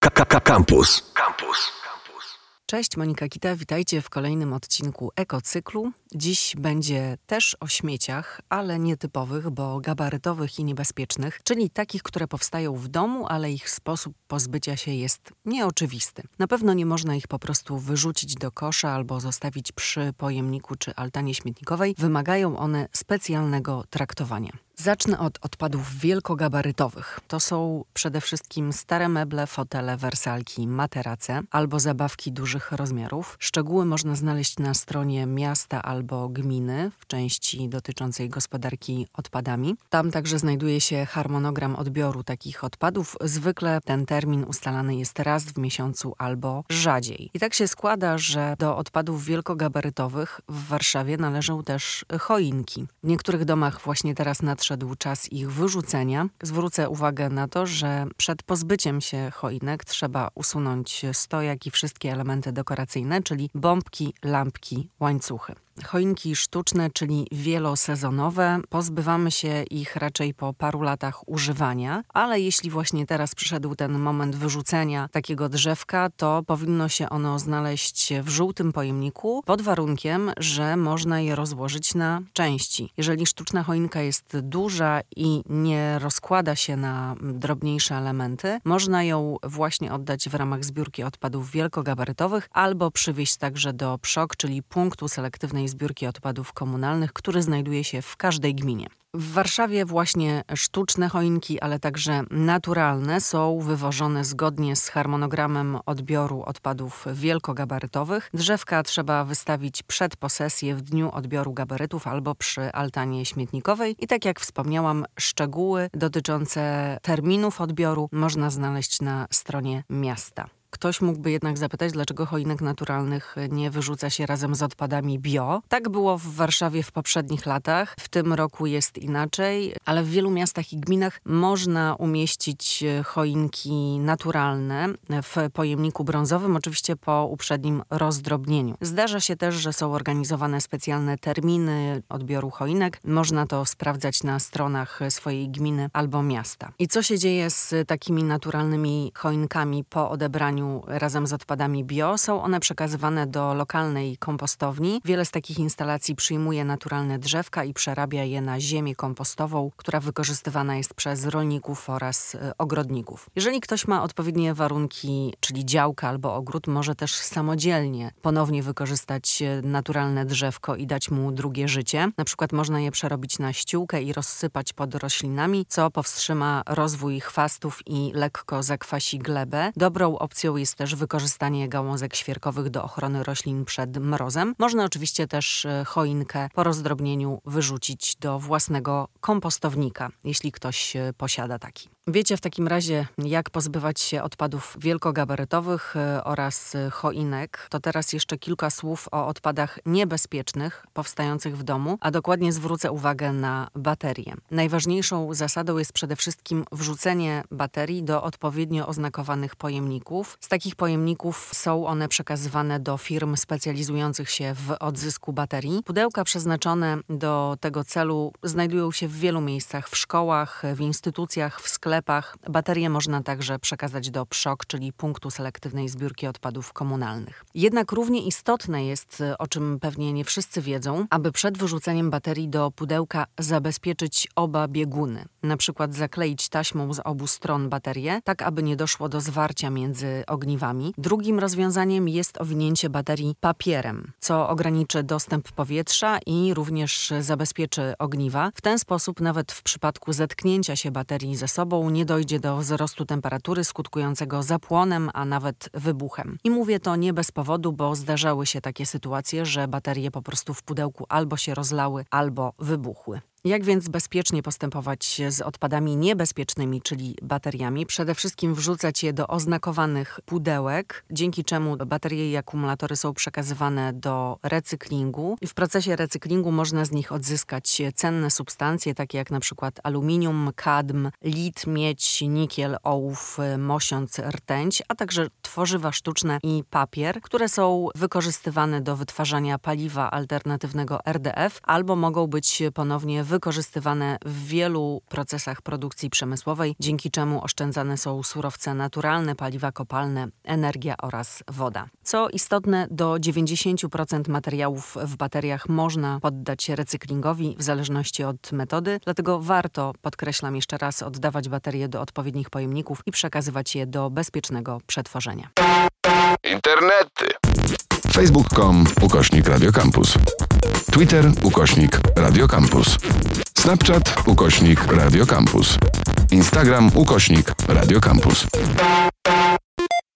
KKK Campus. Campus. Cześć, Monika Kita, witajcie w kolejnym odcinku Ekocyklu. Dziś będzie też o śmieciach, ale nietypowych, bo gabarytowych i niebezpiecznych, czyli takich, które powstają w domu, ale ich sposób pozbycia się jest nieoczywisty. Na pewno nie można ich po prostu wyrzucić do kosza albo zostawić przy pojemniku czy altanie śmietnikowej. Wymagają one specjalnego traktowania. Zacznę od odpadów wielkogabarytowych. To są przede wszystkim stare meble, fotele, wersalki, materace albo zabawki dużych rozmiarów. Szczegóły można znaleźć na stronie miasta albo gminy w części dotyczącej gospodarki odpadami. Tam także znajduje się harmonogram odbioru takich odpadów. Zwykle ten termin ustalany jest raz w miesiącu albo rzadziej. I tak się składa, że do odpadów wielkogabarytowych w Warszawie należą też choinki. W niektórych domach właśnie teraz nadszedł nadszedł czas ich wyrzucenia. Zwrócę uwagę na to, że przed pozbyciem się choinek trzeba usunąć stojak i wszystkie elementy dekoracyjne, czyli bombki, lampki, łańcuchy. Choinki sztuczne, czyli wielosezonowe, pozbywamy się ich raczej po paru latach używania, ale jeśli właśnie teraz przyszedł ten moment wyrzucenia takiego drzewka, to powinno się ono znaleźć w żółtym pojemniku pod warunkiem, że można je rozłożyć na części. Jeżeli sztuczna choinka jest duża i nie rozkłada się na drobniejsze elementy, można ją właśnie oddać w ramach zbiórki odpadów wielkogabarytowych albo przywieźć także do PSZOK, czyli punktu selektywnej zbiórki odpadów komunalnych, który znajduje się w każdej gminie. W Warszawie właśnie sztuczne choinki, ale także naturalne są wywożone zgodnie z harmonogramem odbioru odpadów wielkogabarytowych. Drzewka trzeba wystawić przed posesję w dniu odbioru gabarytów albo przy altanie śmietnikowej. I tak jak wspomniałam, szczegóły dotyczące terminów odbioru można znaleźć na stronie miasta. Ktoś mógłby jednak zapytać, dlaczego choinek naturalnych nie wyrzuca się razem z odpadami bio. Tak było w Warszawie w poprzednich latach. W tym roku jest inaczej, ale w wielu miastach i gminach można umieścić choinki naturalne w pojemniku brązowym, oczywiście po uprzednim rozdrobnieniu. Zdarza się też, że są organizowane specjalne terminy odbioru choinek. Można to sprawdzać na stronach swojej gminy albo miasta. I co się dzieje z takimi naturalnymi choinkami po odebraniu razem z odpadami bio. Są one przekazywane do lokalnej kompostowni. Wiele z takich instalacji przyjmuje naturalne drzewka i przerabia je na ziemię kompostową, która wykorzystywana jest przez rolników oraz e, ogrodników. Jeżeli ktoś ma odpowiednie warunki, czyli działka albo ogród, może też samodzielnie ponownie wykorzystać e, naturalne drzewko i dać mu drugie życie. Na przykład można je przerobić na ściółkę i rozsypać pod roślinami, co powstrzyma rozwój chwastów i lekko zakwasi glebę. Dobrą opcją jest też wykorzystanie gałązek świerkowych do ochrony roślin przed mrozem. Można oczywiście też e, choinkę po rozdrobnieniu wyrzucić do własnego kompostownika, jeśli ktoś e, posiada taki. Wiecie w takim razie, jak pozbywać się odpadów wielkogabarytowych e, oraz choinek. To teraz jeszcze kilka słów o odpadach niebezpiecznych powstających w domu, a dokładnie zwrócę uwagę na baterie. Najważniejszą zasadą jest przede wszystkim wrzucenie baterii do odpowiednio oznakowanych pojemników. Z takich pojemników są one przekazywane do firm specjalizujących się w odzysku baterii. Pudełka przeznaczone do tego celu znajdują się w wielu miejscach w szkołach, w instytucjach, w sklepach. Baterie można także przekazać do PSZOK, czyli punktu selektywnej zbiórki odpadów komunalnych. Jednak równie istotne jest, o czym pewnie nie wszyscy wiedzą, aby przed wyrzuceniem baterii do pudełka zabezpieczyć oba bieguny. Na przykład zakleić taśmą z obu stron baterię, tak aby nie doszło do zwarcia między ogniwami. Drugim rozwiązaniem jest owinięcie baterii papierem, co ograniczy dostęp powietrza i również zabezpieczy ogniwa. W ten sposób nawet w przypadku zetknięcia się baterii ze sobą nie dojdzie do wzrostu temperatury skutkującego zapłonem, a nawet wybuchem. I mówię to nie bez powodu, bo zdarzały się takie sytuacje, że baterie po prostu w pudełku albo się rozlały, albo wybuchły. Jak więc bezpiecznie postępować z odpadami niebezpiecznymi, czyli bateriami? Przede wszystkim wrzucać je do oznakowanych pudełek, dzięki czemu baterie i akumulatory są przekazywane do recyklingu. W procesie recyklingu można z nich odzyskać cenne substancje, takie jak na przykład aluminium, kadm, lit, miedź, nikiel, ołów, mosiąc, rtęć, a także tworzywa sztuczne i papier, które są wykorzystywane do wytwarzania paliwa alternatywnego RDF albo mogą być ponownie wykorzystywane w wielu procesach produkcji przemysłowej, dzięki czemu oszczędzane są surowce naturalne, paliwa kopalne, energia oraz woda. Co istotne, do 90% materiałów w bateriach można poddać recyklingowi w zależności od metody, dlatego warto, podkreślam jeszcze raz, oddawać baterie do odpowiednich pojemników i przekazywać je do bezpiecznego przetworzenia. Internety. Facebook.com ukośnik Radiocampus. Twitter ukośnik Radiocampus. Snapchat ukośnik Radiocampus. Instagram ukośnik Radiocampus.